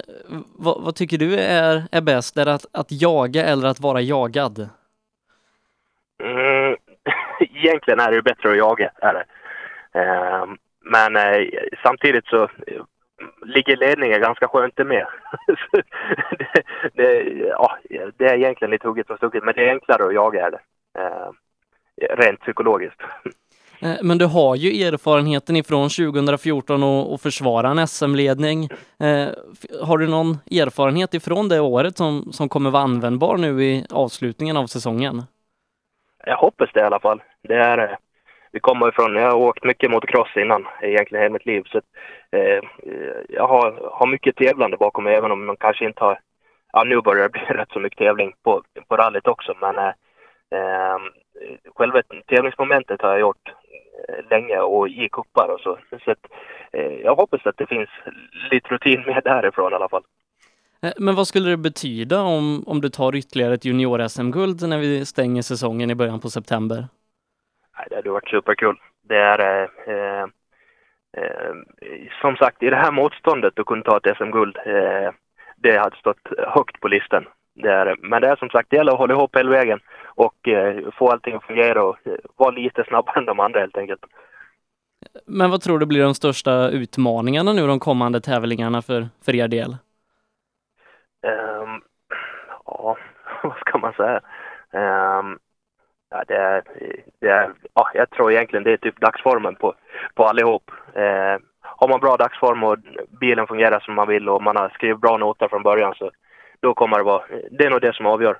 vad, vad tycker du är, är bäst? Är det att, att jaga eller att vara jagad? Mm, egentligen är det ju bättre att jaga. Är det. Men samtidigt så ligger ledningen ganska skönt med. Det, det, ja, det är egentligen lite hugget och stucket, men det är enklare att jaga. Är det. Rent psykologiskt. Eh, men du har ju erfarenheten ifrån 2014 och, och försvara en SM-ledning. Eh, har du någon erfarenhet ifrån det året som, som kommer vara användbar nu i avslutningen av säsongen? Jag hoppas det i alla fall. Det är, eh, vi kommer ifrån, jag har åkt mycket motocross innan, egentligen hela mitt liv. Så eh, jag har, har mycket tävlande bakom mig, även om man kanske inte har... Ja, nu börjar det bli rätt så mycket tävling på, på rallyt också, men eh, eh, själva tävlingsmomentet har jag gjort eh, länge och i kuppar och så. Så att, eh, jag hoppas att det finns lite rutin med därifrån i alla fall. Eh, Men vad skulle det betyda om, om du tar ytterligare ett junior-SM-guld när vi stänger säsongen i början på september? Det hade varit superkul. Det är eh, eh, eh, som sagt, i det här motståndet att kunna ta ett SM-guld, eh, det hade stått högt på listan. Det är, men det är som sagt, det gäller att hålla ihop hela vägen och eh, få allting att fungera och eh, vara lite snabbare än de andra helt enkelt. Men vad tror du blir de största utmaningarna nu de kommande tävlingarna för, för er del? Ehm, ja, vad ska man säga? Ehm, ja, det är, det är, ja, jag tror egentligen det är typ dagsformen på, på allihop. Ehm, har man bra dagsform och bilen fungerar som man vill och man har skrivit bra noter från början så då kommer det vara, det är nog det som avgör.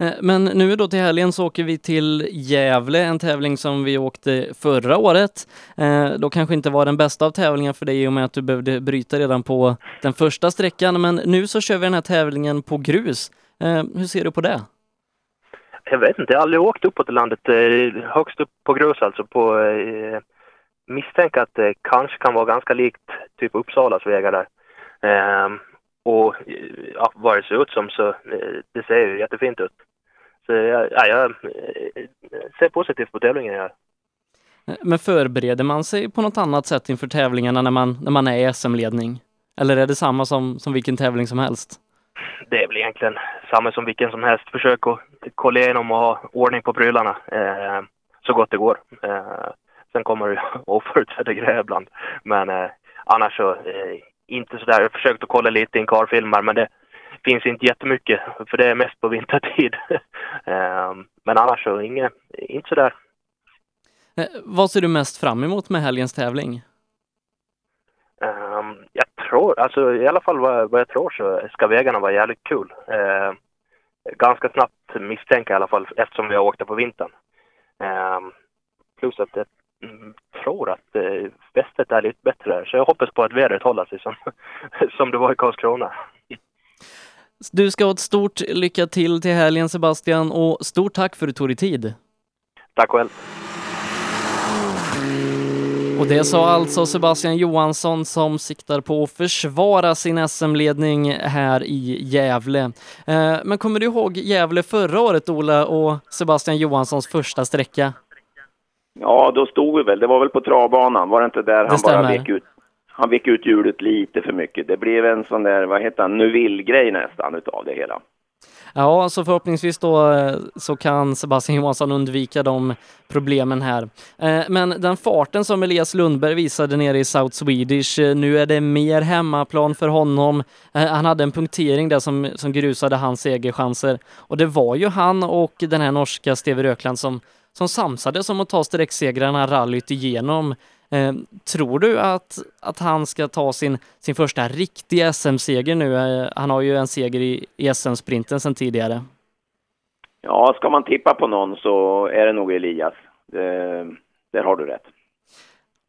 Eh, Men nu då till helgen så åker vi till Gävle, en tävling som vi åkte förra året. Eh, Då kanske inte var den bästa av tävlingar för dig i och med att du behövde bryta redan på den första sträckan, men nu så kör vi den här tävlingen på grus. Eh, Hur ser du på det? Jag vet inte, jag har aldrig åkt uppåt i landet, högst upp på grus alltså. På, eh, misstänker att det kanske kan vara ganska likt typ Uppsalas vägar där. Och ja, vad det ser ut som så eh, det ser ju jättefint ut. Så ja, ja, jag eh, ser positivt på tävlingen. Eh, Men förbereder man sig på något annat sätt inför tävlingarna när man, när man är i SM-ledning? Eller är det samma som, som vilken tävling som helst? Det är väl egentligen samma som vilken som helst. Försök att kolla igenom och ha ordning på prylarna eh, så gott det går. Eh, sen kommer det oförutsedda grejer ibland. Men eh, annars så eh, inte sådär. Jag har försökt att kolla lite i karfilmer men det finns inte jättemycket för det är mest på vintertid. eh, men annars så inget, inte sådär. Eh, Vad ser du mest fram emot med helgens tävling? Um, jag tror, alltså i alla fall vad, vad jag tror så ska vägarna vara jävligt kul. Uh, ganska snabbt misstänker jag i alla fall eftersom vi har åkt där på vintern. Um, plus att jag tror att uh, fästet är lite bättre så jag hoppas på att vädret håller sig som, som det var i Karlskrona. Du ska ha ett stort lycka till till helgen Sebastian och stort tack för att du tog dig tid. Tack själv. Och det sa alltså Sebastian Johansson som siktar på att försvara sin SM-ledning här i Gävle. Eh, men kommer du ihåg Gävle förra året, Ola, och Sebastian Johanssons första sträcka? Ja, då stod vi väl. Det var väl på travbanan. Var det inte där han stämmer. bara vek ut, han vek ut hjulet lite för mycket. Det blev en sån där, vad heter han, Nuville-grej nästan utav det hela. Ja, så förhoppningsvis då eh, så kan Sebastian Johansson undvika de problemen här. Eh, Men den farten som Elias Lundberg visade nere i South Swedish, eh, nu är det mer hemmaplan för honom. Han hade en punktering där som, som grusade hans segerchanser och det var ju han och den här norska Steve Rökland som, som samsades om att ta sträcksegrarna rallyt igenom. Eh, tror du att, att han ska ta sin, sin första riktiga SM-seger nu? Eh, han har ju en seger i, i SM-sprinten sedan tidigare. Ja, ska man tippa på någon så är det nog Elias. Det, där har du rätt.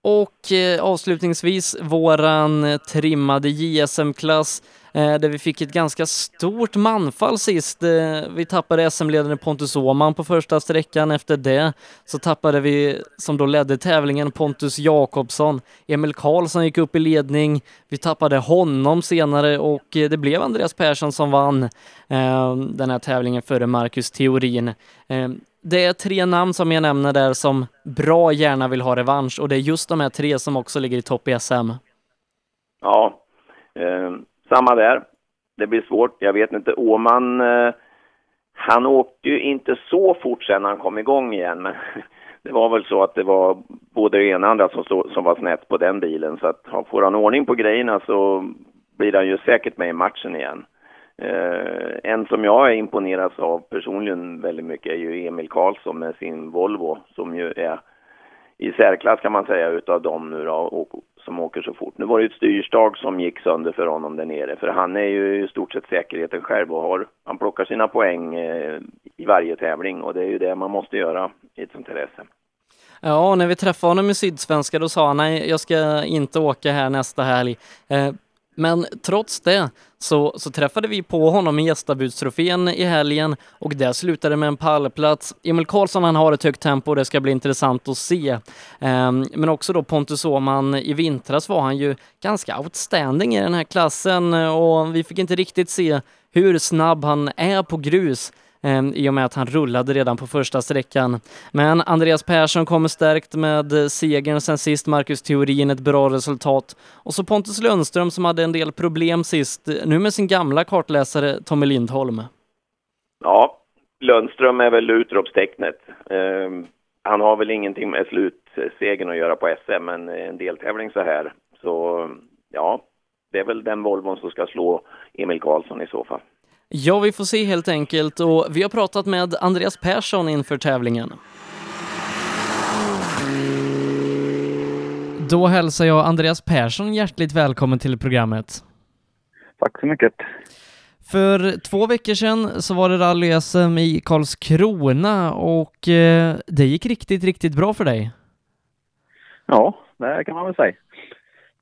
Och eh, avslutningsvis våran eh, trimmade JSM-klass eh, Eh, där vi fick ett ganska stort manfall sist. Eh, vi tappade SM-ledaren Pontus Åhman på första sträckan. Efter det så tappade vi, som då ledde tävlingen, Pontus Jakobsson. Emil Karlsson gick upp i ledning. Vi tappade honom senare och eh, det blev Andreas Persson som vann eh, den här tävlingen före Marcus Theorin. Eh, det är tre namn som jag nämner där som bra gärna vill ha revansch och det är just de här tre som också ligger i topp i SM. Ja, eh, samma där. Det blir svårt. Jag vet inte. Åman, eh, han åkte ju inte så fort sen han kom igång igen. Men det var väl så att det var både det ena och andra som, stod, som var snett på den bilen. Så att får han ordning på grejerna så blir han ju säkert med i matchen igen. Eh, en som jag är imponerad av personligen väldigt mycket är ju Emil Karlsson med sin Volvo som ju är i särklass kan man säga utav dem nu då, och, som åker så fort. Nu var det ju ett styrstag som gick sönder för honom där nere, för han är ju i stort sett säkerheten själv och har, han plockar sina poäng eh, i varje tävling och det är ju det man måste göra i ett sånt här SM. Ja, när vi träffade honom i Sydsvenska då sa han nej, jag ska inte åka här nästa helg. Eh, men trots det så, så träffade vi på honom i gästabudstrofén i helgen och det slutade med en pallplats. Emil Karlsson han har ett högt tempo och det ska bli intressant att se. Um, men också då Pontus Åhman, i vintras var han ju ganska outstanding i den här klassen och vi fick inte riktigt se hur snabb han är på grus Ehm, i och med att han rullade redan på första sträckan. Men Andreas Persson kommer stärkt med segern sen sist, Marcus Theorin ett bra resultat. Och så Pontus Lundström som hade en del problem sist, nu med sin gamla kartläsare Tommy Lindholm. Ja, Lundström är väl utropstecknet. Eh, han har väl ingenting med slutsegern att göra på SM, men en deltävling så här. Så ja, det är väl den Volvon som ska slå Emil Karlsson i så fall. Ja, vi får se helt enkelt och vi har pratat med Andreas Persson inför tävlingen. Då hälsar jag Andreas Persson hjärtligt välkommen till programmet. Tack så mycket. För två veckor sedan så var det rally-SM i Karlskrona och eh, det gick riktigt, riktigt bra för dig. Ja, det kan man väl säga.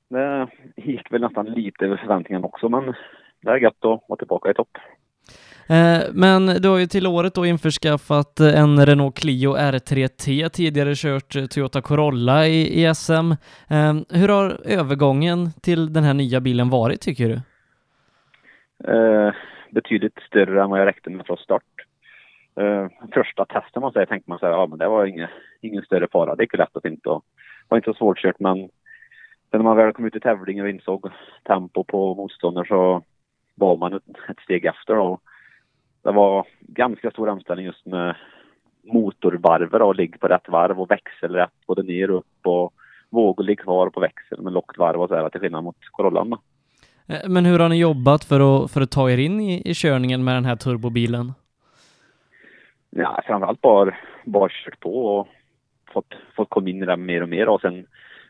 Det gick väl nästan lite över förväntningarna också, men det är gött att vara tillbaka i topp. Eh, men du har ju till året då införskaffat eh, en Renault Clio R3T, tidigare kört eh, Toyota Corolla i, i SM. Hur har övergången till den här nya bilen varit tycker du? Eh, betydligt större än vad jag räckte med från start. Eh, första testen man säger tänkte man säga, ja men det var ingen, ingen större fara. Det gick ju lätt och fint och var inte så svårkört men sen när man väl kom ut i tävlingen och insåg tempo på motståndare så var man ett, ett steg efter då. Det var ganska stor omställning just med motorvarvet och ligga på rätt varv och växel rätt både ner och upp och vågor ligga kvar på växel med lågt varv och så här till skillnad mot Corollan. då. Eh, Men hur har ni jobbat för att, för att ta er in i, i körningen med den här turbobilen? Ja, framförallt bara, bara kört på och fått, fått komma in i det mer och mer och sen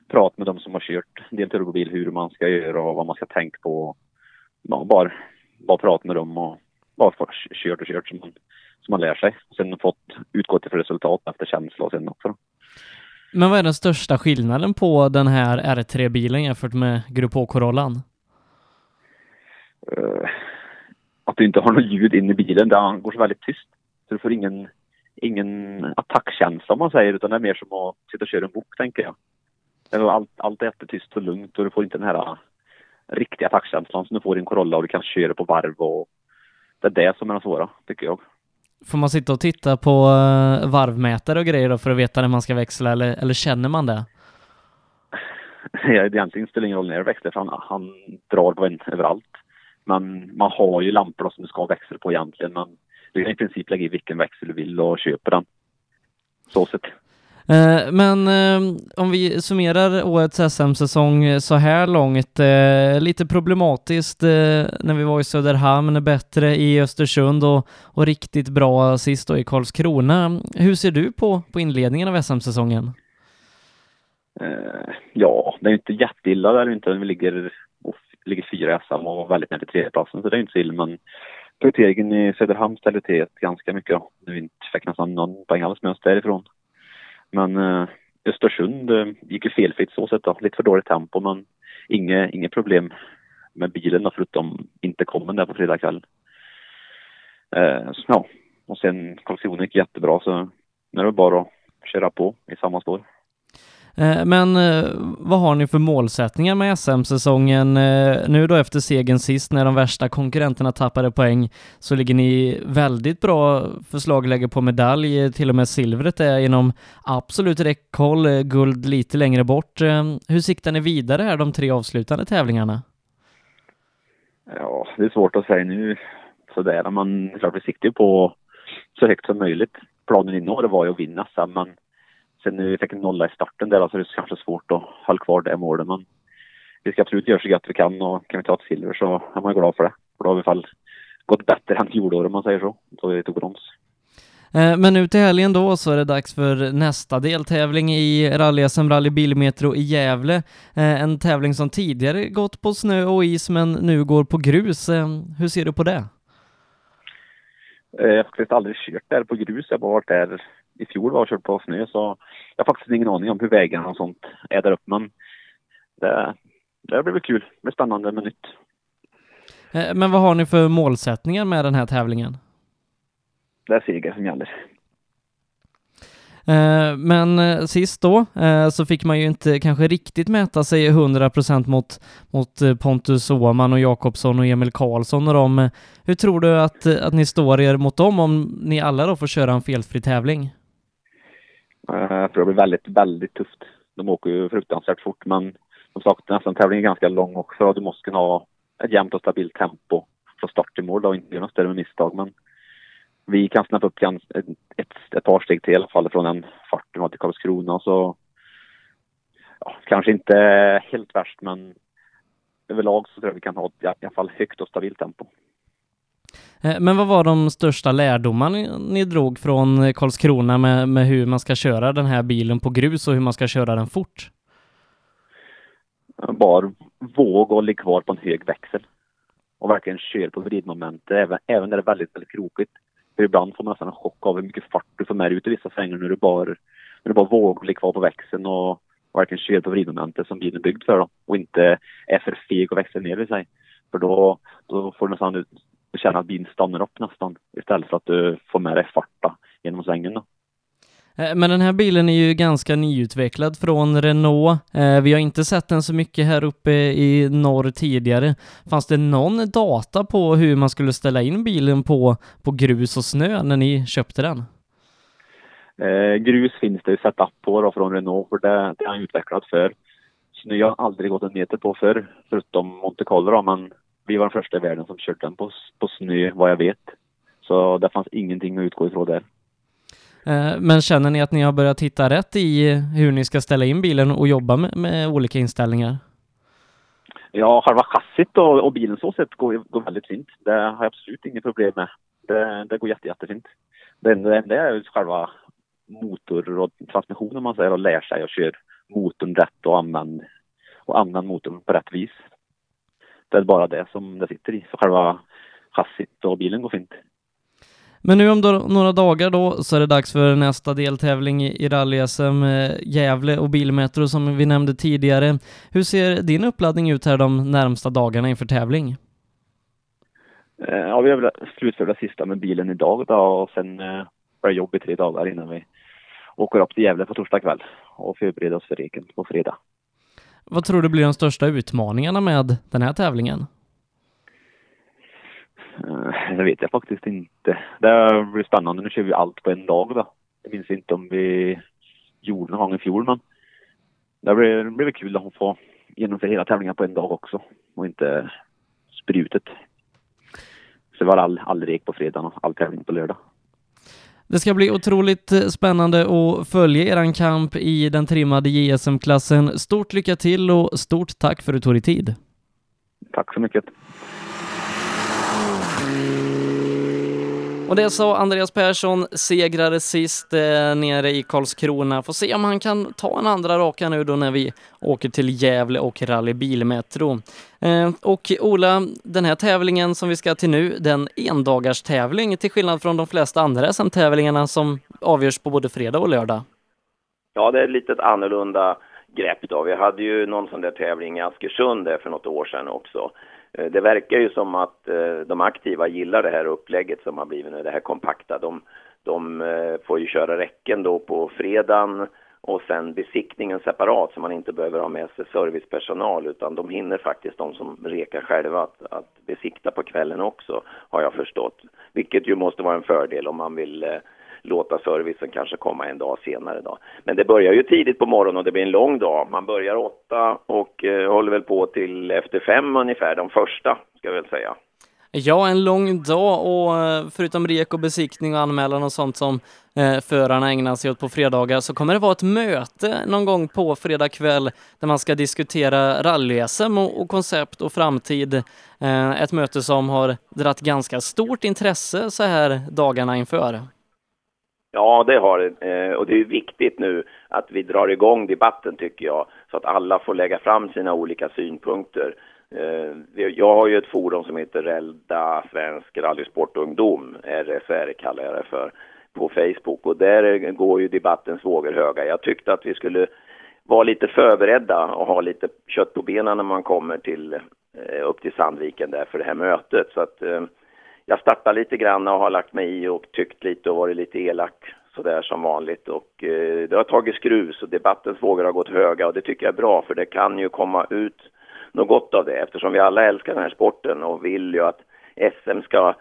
prata med de som har kört del turbobil hur man ska göra och vad man ska tänka på. Ja, bara, bara prata med dem och bara kört och kört som man, som man lär sig. Sen fått utgå till för resultat efter känsla och sen också. Men vad är den största skillnaden på den här R3-bilen jämfört med Grupp H-Corollan? Eh, att du inte har något ljud in i bilen, det går så väldigt tyst. Så du får ingen, ingen attackkänsla om man säger, utan det är mer som att sitta och köra en bok tänker jag. Allt, allt är jättetyst och lugnt och du får inte den här riktiga attackkänslan som du får i en Corolla och du kan köra på varv och det är det som är det svåra, tycker jag. Får man sitta och titta på eh, varvmätare och grejer då för att veta när man ska växla eller, eller känner man det? Ja, egentligen spelar det ingen roll när du växlar för han, han drar på en överallt. Men man har ju lampor som du ska växel på egentligen. Men du kan i princip lägga i vilken växel du vill och köpa den. Så sett. Eh, men eh, om vi summerar årets SM-säsong så här långt, eh, lite problematiskt när vi var i Söderhamn, bättre i Östersund och, och riktigt bra sist då i Karlskrona. Hur ser du på, på inledningen av SM-säsongen? Ja, det är ju inte jätteilla där inte. Vi ligger, oh, ligger fyra i SM och väldigt nära tredjeplatsen så det är inte så illa. Men prioriteringen i Söderhamn ställde till ganska mycket. Då. Vi fick nästan någon poäng alls med oss därifrån. Men eh, Östersund eh, gick ju felfritt så sett då. Lite för dåligt tempo men inget, inget problem med bilen då, förutom inte kommen där på fredag kväll. Eh, så, ja, och sen Karlskrona gick jättebra så nu är det bara att köra på i samma spår. Eh, men eh, vad har ni för målsättningar med SM-säsongen? Eh, nu då efter segern sist när de värsta konkurrenterna tappade poäng så ligger ni väldigt bra förslagläge på medalj, till och med silvret är inom absolut räckhåll, guld lite längre bort. Hur siktar ni vidare här de tre avslutande tävlingarna? Ja, det är svårt att säga nu sådär. Men klart vi siktar ju på så högt som möjligt. Planen innan året var ju att vinna sen men sen vi fick en nolla i starten där så är det kanske svårt att hålla kvar det målet. Men vi ska absolut göra så gott vi kan och kan vi ta ett silver så är man glad för det. För då har vi i alla fall gått bättre än fjolåret om man säger så. Då vi tog brons. Eh, Men nu till helgen då så är det dags för nästa deltävling i rally-SM Rally Bilmetro i Gävle. Eh, En tävling som tidigare gått på snö och is men nu går på grus. Eh, Hur ser du på det? Jag har faktiskt aldrig kört där på grus. Jag har bara varit där i fjol var och kört på snö så jag har faktiskt ingen aning om hur vägarna och sånt är där uppe. Men det, det blir väl kul. Det blir spännande med nytt. Eh, Men vad har ni för målsättningar med den här tävlingen? Det är seger som gäller. Eh, Men eh, sist då så fick man ju inte kanske riktigt mäta sig 100% mot, mot Pontus Åhman och Jakobsson och Emil Karlsson och dem. Hur tror du att, att ni står er mot dem om ni alla då får köra en felfri tävling? Eh, jag tror det blir väldigt, väldigt tufft. De åker ju fruktansvärt fort men som sagt nästan tävlingen är ganska lång också och du måste kunna ha ett jämnt och stabilt tempo från start till mål då och inte göra några större misstag. Men vi kan snabba upp ett, ett, ett par steg till i alla fall från den farten vi till Karlskrona så ja, kanske inte helt värst men överlag så tror jag vi kan ha ett i alla fall högt och stabilt tempo. Eh, men vad var de största lärdomarna ni, drog från eh, Karlskrona med, med hur man ska köra den här bilen på grus och hur man ska köra den fort? Eh, bara våga och ligga kvar på en hög växel. Och verkligen köra på vridmomentet även, även när det är väldigt, väldigt krokigt. För ibland får man nästan en chock av hur mycket fart du får med dig ut i vissa svängar när du bara, när du bara vågar ligga kvar på växeln och verkligen köra på vridmomentet som bilen är byggd för då. Och inte är för feg och växla ner i sig. För då, då får du nästan ut, du känner att bilen stannar upp nästan istället för att du får med dig farta genom svängen då. Eh, Men den här bilen är ju ganska nyutvecklad från Renault. Eh, Vi har inte sett den så mycket här uppe i norr tidigare. Fanns det någon data på hur man skulle ställa in bilen på, på grus och snö när ni köpte den? Eh, grus finns det ju setup på då från Renault för det, det är han utvecklad för. Snö har jag aldrig gått en meter på för förutom Monte Carlo då, men vi var den första i världen som kört den på, på snö vad jag vet. Så det fanns ingenting att utgå ifrån där. Eh, Men känner ni att ni har börjat hitta rätt i hur ni ska ställa in bilen och jobba med, med olika inställningar? Ja, själva chassit och, och bilen så sett går, går väldigt fint. Det har jag absolut inget problem med. Det, det går jätte, jättefint. Det enda, det enda är själva motor och transmissionen man säger och lär sig att köra motorn rätt och använda och använda motorn på rätt vis. Det är bara det som det sitter i. Så själva chassit och bilen går fint. Men nu om då, några dagar då så är det dags för nästa deltävling i, i rally-SM eh, Gävle och Bilmetro som vi nämnde tidigare. Hur ser din uppladdning ut här de närmsta dagarna inför tävling? Eh, Ja, vi har väl slutfört det sista med bilen idag då och sen eh, det jobb i tre dagar innan vi åker upp till Gävle på torsdag kväll och förbereder oss för reken på fredag. Vad tror du blir de största utmaningarna med den här tävlingen? Eh, det vet jag faktiskt inte. Det blir spännande. Nu kör vi allt på en dag då. Jag minns inte om vi gjorde någon gång i fjol men det blir, det blir kul att få genomföra hela tävlingen på en dag också och inte sprutet. Så det var all, all rek på fredagen och all tävling på lördag. Det ska bli otroligt eh, spännande att följa eran kamp i den trimmade JSM-klassen. Stort lycka till och stort tack för att du tog dig tid. Tack så mycket. Och det sa Andreas Persson, segrare sist eh, nere i Karlskrona. Får se om han kan ta en andra raka nu då när vi åker till Gävle och Rally Bilmetro. Eh, och Ola, den här tävlingen som vi ska till nu, den endagars tävling till skillnad från de flesta andra SM-tävlingarna som avgörs på både fredag och lördag. Ja, det är lite annorlunda grepp då. Vi hade ju någon sån där tävling i Askersund där för något år sedan också. Eh, det verkar ju som att eh, de aktiva gillar det här upplägget som har blivit nu, det här kompakta. De, de eh, får ju köra räcken då på fredagen och sen besiktningen separat så man inte behöver ha med sig servicepersonal utan de hinner faktiskt de som rekar själva att, att besikta på kvällen också har jag förstått. Vilket ju måste vara en fördel om man vill eh, låta servicen kanske komma en dag senare då. Men det börjar ju tidigt på morgonen och det blir en lång dag. Man börjar åtta och eh, håller väl på till efter fem ungefär, de första ska jag väl säga. Ja, en lång dag och eh, förutom rek och besiktning och anmälan och sånt som eh, förarna ägnar sig åt på fredagar så kommer det vara ett möte någon gång på fredag kväll där man ska diskutera rally-SM och, och koncept och framtid. Eh, ett möte som har dratt ganska stort intresse så här dagarna inför. Ja, det har det. Eh, och det är viktigt nu att vi drar igång debatten tycker jag, så att alla får lägga fram sina olika synpunkter. Eh, jag har ju ett forum som heter Rädda Svensk Rallysportungdom, RSR kallar jag det för, på Facebook. Och där går ju debattens vågor höga. Jag tyckte att vi skulle vara lite förberedda och ha lite kött på benen när man kommer till, eh, upp till Sandviken där för det här mötet. Så att eh, jag startar lite grann och har lagt mig i och tyckt lite och varit lite elak sådär som vanligt och eh, det har tagit skruv så debattens vågor har gått höga och det tycker jag är bra för det kan ju komma ut något gott av det eftersom vi alla älskar den här sporten och vill ju att SM ska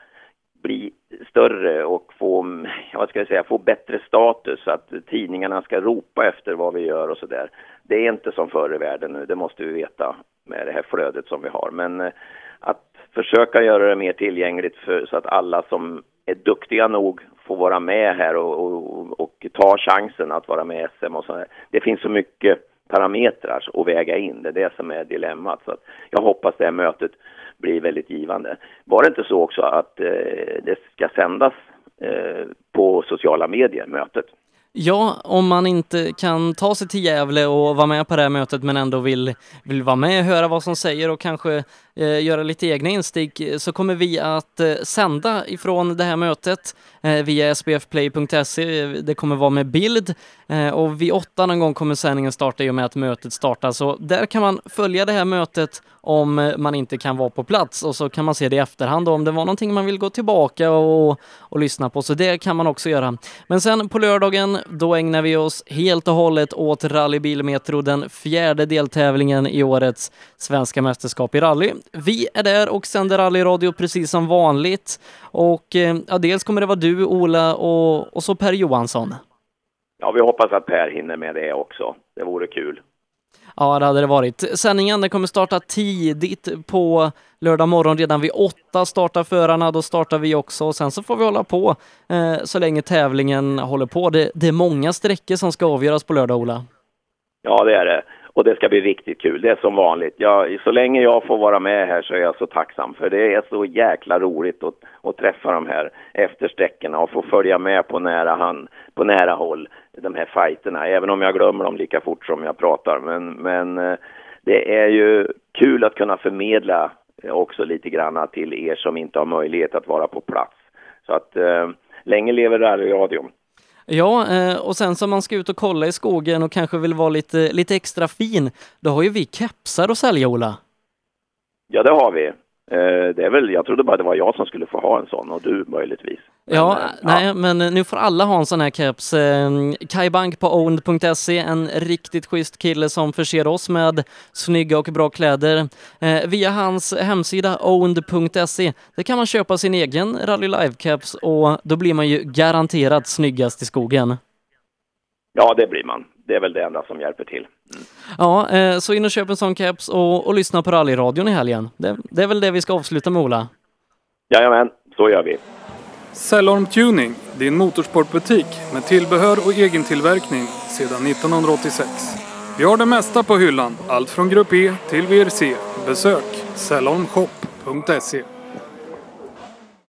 bli större och få, vad ska jag säga, få bättre status så att tidningarna ska ropa efter vad vi gör och sådär. Det är inte som förr i världen nu, det måste vi veta med det här flödet som vi har. Men eh, att försöka göra det mer tillgängligt för, så att alla som är duktiga nog får vara med här och, och, och ta chansen att vara med i SM och sådär. Det finns så mycket parametrar att väga in, det är det som är dilemmat. Så att jag hoppas det här mötet blir väldigt givande. Var det inte så också att eh, det ska sändas eh, på sociala medier, mötet? Ja, om man inte kan ta sig till Gävle och vara med på det här mötet men ändå vill, vill vara med, höra vad som säger och kanske eh, göra lite egna instick eh, så kommer vi att eh, sända ifrån det här mötet eh, via sbfplay.se. Det kommer vara med bild eh, och vid åtta någon gång kommer sändningen starta i och med att mötet startar. Så där kan man följa det här mötet om eh, man inte kan vara på plats och så kan man se det i efterhand om det var någonting man vill gå tillbaka och, och lyssna på. Så det kan man också göra. Men sen på lördagen, då ägnar vi oss helt och hållet åt Rally Bilmetro, den fjärde deltävlingen i årets svenska mästerskap i rally. Vi är där och sänder rallyradio precis som vanligt. Och eh, ja, dels kommer det vara du, Ola och, och så Per Johansson. Ja, vi hoppas att Per hinner med det också. Det vore kul. Ja, det hade det varit. Sändningen den kommer starta tidigt på lördag morgon. Redan vid åtta startar förarna, då startar vi också och sen så får vi hålla på eh, så länge tävlingen håller på. Det, det är många sträckor som ska avgöras på lördag, Ola. Ja, det är det. Och det ska bli riktigt kul. Det är som vanligt. Jag, så länge jag får vara med här så är jag så tacksam. För det är så jäkla roligt att, att träffa de här eftersträckorna och få följa med på nära, hand, på nära håll de här fighterna. Även om jag glömmer dem lika fort som jag pratar. Men, men eh, det är ju kul att kunna förmedla eh, också lite grann till er som inte har möjlighet att vara på plats. Så att eh, länge lever rallyradion. Ja, eh, och sen som man ska ut och kolla i skogen och kanske vill vara lite, lite extra fin, då har ju vi kepsar att sälja, Ola. Ja, det har vi. Eh, det är väl, jag trodde bara det var jag som skulle få ha en sån och du möjligtvis. Ja, eh, nej, men nu får alla ha en sån här keps. Eh, Kai Bank på owned.se, en riktigt schysst kille som förser oss med snygga och bra kläder. Eh, via hans hemsida owned.se, där kan man köpa sin egen Rally Live-keps och då blir man ju garanterat snyggast i skogen. Ja, det blir man. Det är väl det enda som hjälper till. Ja, eh, så in och köp en sån keps och, och lyssna på rallyradion i helgen. Det, det är väl det vi ska avsluta med, Ola? Jajamän, så gör vi. Cellorm Tuning, din motorsportbutik med tillbehör och egentillverkning sedan 1986. Vi har det mesta på hyllan, allt från Grupp E till VRC. Besök cellormshop.se